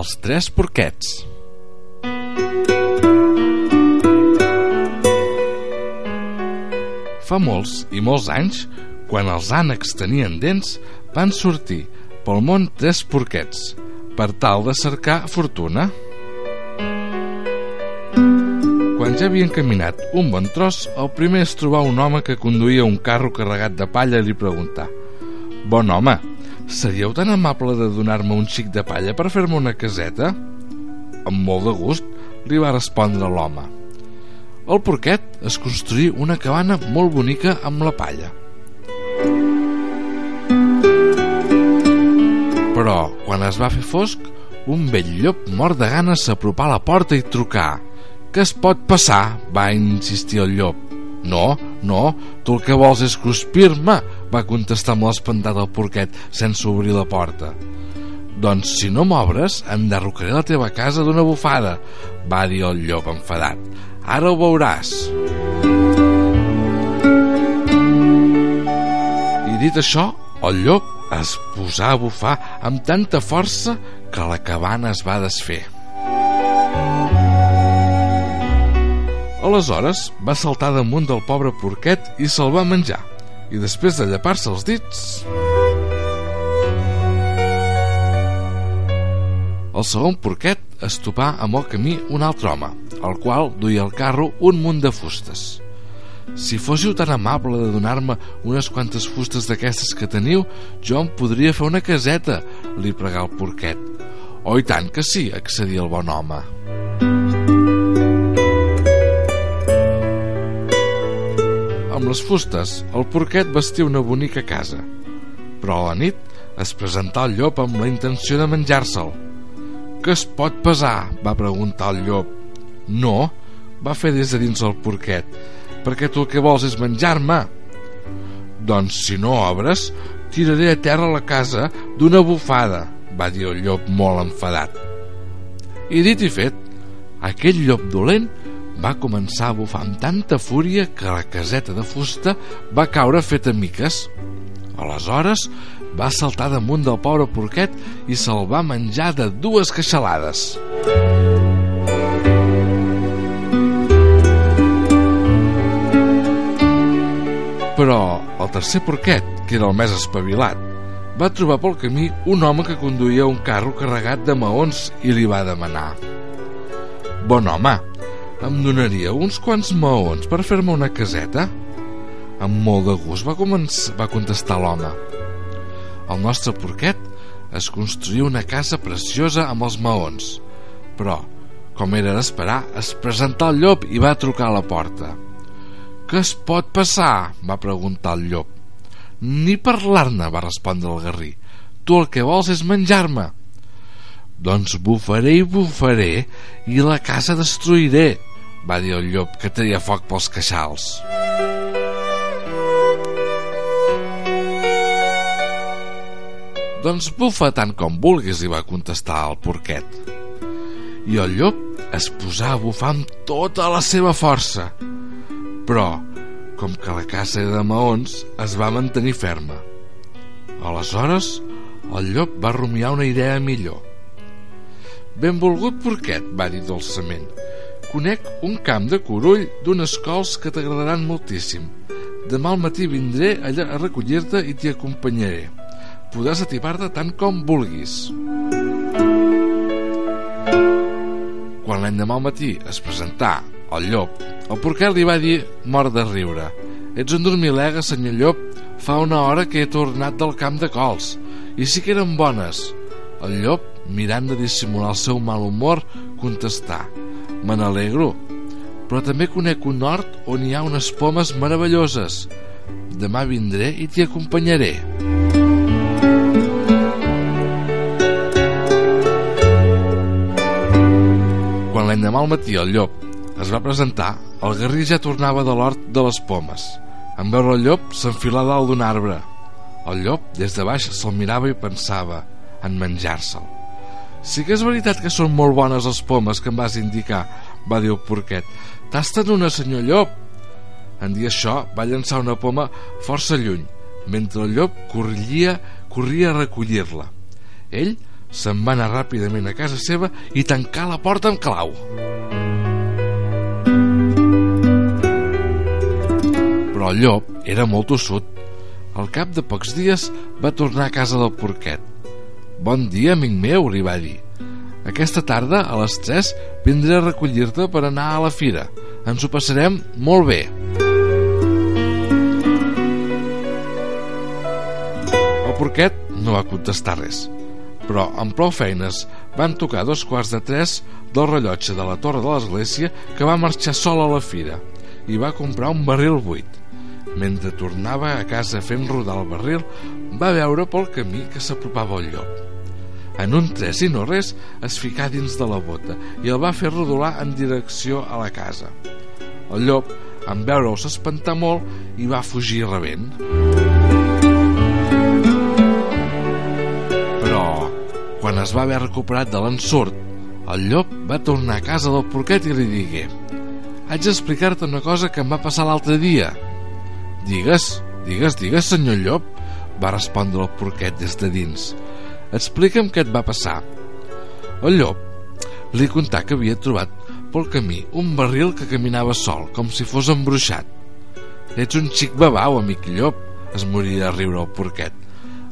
Els tres porquets. Fa molts i molts anys, quan els ànecs tenien dents, van sortir pel món tres porquets per tal de cercar fortuna. Quan ja havien caminat un bon tros, el primer es trobar un home que conduïa un carro carregat de palla i li preguntà «Bon home, seríeu tan amable de donar-me un xic de palla per fer-me una caseta?» Amb molt de gust, li va respondre l'home. El porquet es construí una cabana molt bonica amb la palla. Però, quan es va fer fosc, un vell llop mort de ganes s'apropà a la porta i trucà. «Què es pot passar?» va insistir el llop. «No, no, tu el que vols és cruspir-me», va contestar amb l'espantat el porquet sense obrir la porta. «Doncs si no m'obres, enderrocaré la teva casa d'una bufada», va dir el llop enfadat. «Ara ho veuràs». I dit això, el llop es posà a bufar amb tanta força que la cabana es va desfer. Aleshores va saltar damunt del pobre porquet i se'l va menjar. I després de llepar-se els dits... El segon porquet es topà amb el camí un altre home, el qual duia al carro un munt de fustes. Si fóssiu tan amable de donar-me unes quantes fustes d'aquestes que teniu, jo em podria fer una caseta, li pregà el porquet. Oh, i tant que sí, accedia el bon home. Amb les fustes, el porquet vestia una bonica casa. Però a la nit es presentà el llop amb la intenció de menjar-se'l. Què es pot pesar? va preguntar el llop. No, va fer des de dins el porquet, perquè tu el que vols és menjar-me. Doncs si no obres, tiraré a terra la casa d'una bufada, va dir el llop molt enfadat. I dit i fet, aquell llop dolent va començar a bufar amb tanta fúria que la caseta de fusta va caure feta miques. Aleshores va saltar damunt del pobre porquet i se'l va menjar de dues queixalades. Però el tercer porquet, que era el més espavilat, va trobar pel camí un home que conduïa un carro carregat de maons i li va demanar Bon home, em donaria uns quants maons per fer-me una caseta? Amb molt de gust va, començar, va contestar l'home. El nostre porquet es construïa una casa preciosa amb els maons, però, com era d'esperar, es presentà el llop i va trucar a la porta. Què es pot passar? va preguntar el llop. Ni parlar-ne, va respondre el garrí. Tu el que vols és menjar-me. Doncs bufaré i bufaré i la casa destruiré, va dir el llop que tenia foc pels queixals. Doncs bufa tant com vulguis, li va contestar el porquet. I el llop es posà a bufar amb tota la seva força. Però, com que la casa era de maons, es va mantenir ferma. Aleshores, el llop va rumiar una idea millor. Benvolgut porquet, va dir dolçament. Conec un camp de corull d'unes cols que t'agradaran moltíssim. Demà al matí vindré allà a recollir-te i t'hi acompanyaré. Podràs ativar-te tant com vulguis. Quan l'endemà al matí es presentà el llop, el porquet li va dir, mort de riure, «Ets un dormilega, senyor llop, fa una hora que he tornat del camp de cols, i sí que eren bones». El llop, mirant de dissimular el seu mal humor, contestà, «Me n'alegro, però també conec un hort on hi ha unes pomes meravelloses. Demà vindré i t'hi acompanyaré. Quan l'endemà al matí el llop es va presentar, el garrí ja tornava de l'hort de les pomes. En veure el llop, s'enfilà dalt d'un arbre. El llop, des de baix, se'l mirava i pensava en menjar-se'l. Sí que és veritat que són molt bones les pomes que em vas indicar, va dir el porquet. Tasta'n una, senyor llop. En dir això, va llançar una poma força lluny, mentre el llop corria, corria a recollir-la. Ell se'n va anar ràpidament a casa seva i tancar la porta amb clau. Però el llop era molt tossut. Al cap de pocs dies va tornar a casa del porquet. Bon dia, amic meu, li va dir. Aquesta tarda, a les 3, vindré a recollir-te per anar a la fira. Ens ho passarem molt bé. El porquet no va contestar res, però amb prou feines van tocar dos quarts de tres del rellotge de la torre de l'església que va marxar sol a la fira i va comprar un barril buit. Mentre tornava a casa fent rodar el barril, va veure pel camí que s'apropava el llop. En un tres i no res es ficà dins de la bota i el va fer rodolar en direcció a la casa. El llop, en veure-ho, s'espantà molt i va fugir rebent. Però, quan es va haver recuperat de l'ensurt, el llop va tornar a casa del porquet i li digué «Haig d'explicar-te una cosa que em va passar l'altre dia». «Digues, digues, digues, senyor llop», va respondre el porquet des de dins. «Explica'm què et va passar». El llop li contà que havia trobat pel camí un barril que caminava sol, com si fos embruixat. «Ets un xic babau, amic llop», es moria a riure el porquet.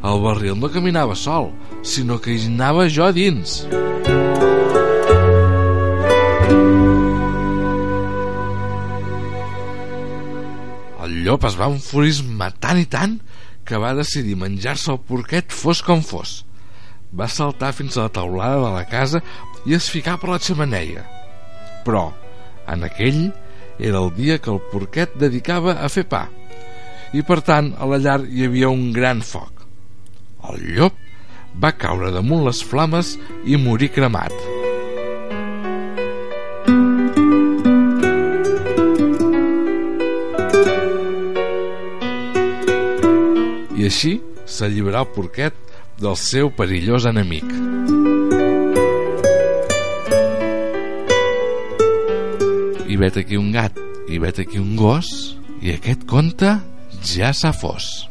El barril no caminava sol, sinó que hi anava jo dins. El llop es va enfurismar tant i tant que va decidir menjar-se el porquet fos com fos. Va saltar fins a la taulada de la casa i es ficà per la xamaneia. Però, en aquell, era el dia que el porquet dedicava a fer pa i per tant a la llar hi havia un gran foc. El llop va caure damunt les flames i morir cremat. I així s'alliberà el porquet del seu perillós enemic. I vet aquí un gat, i vet aquí un gos, i aquest conte ja s'ha fos.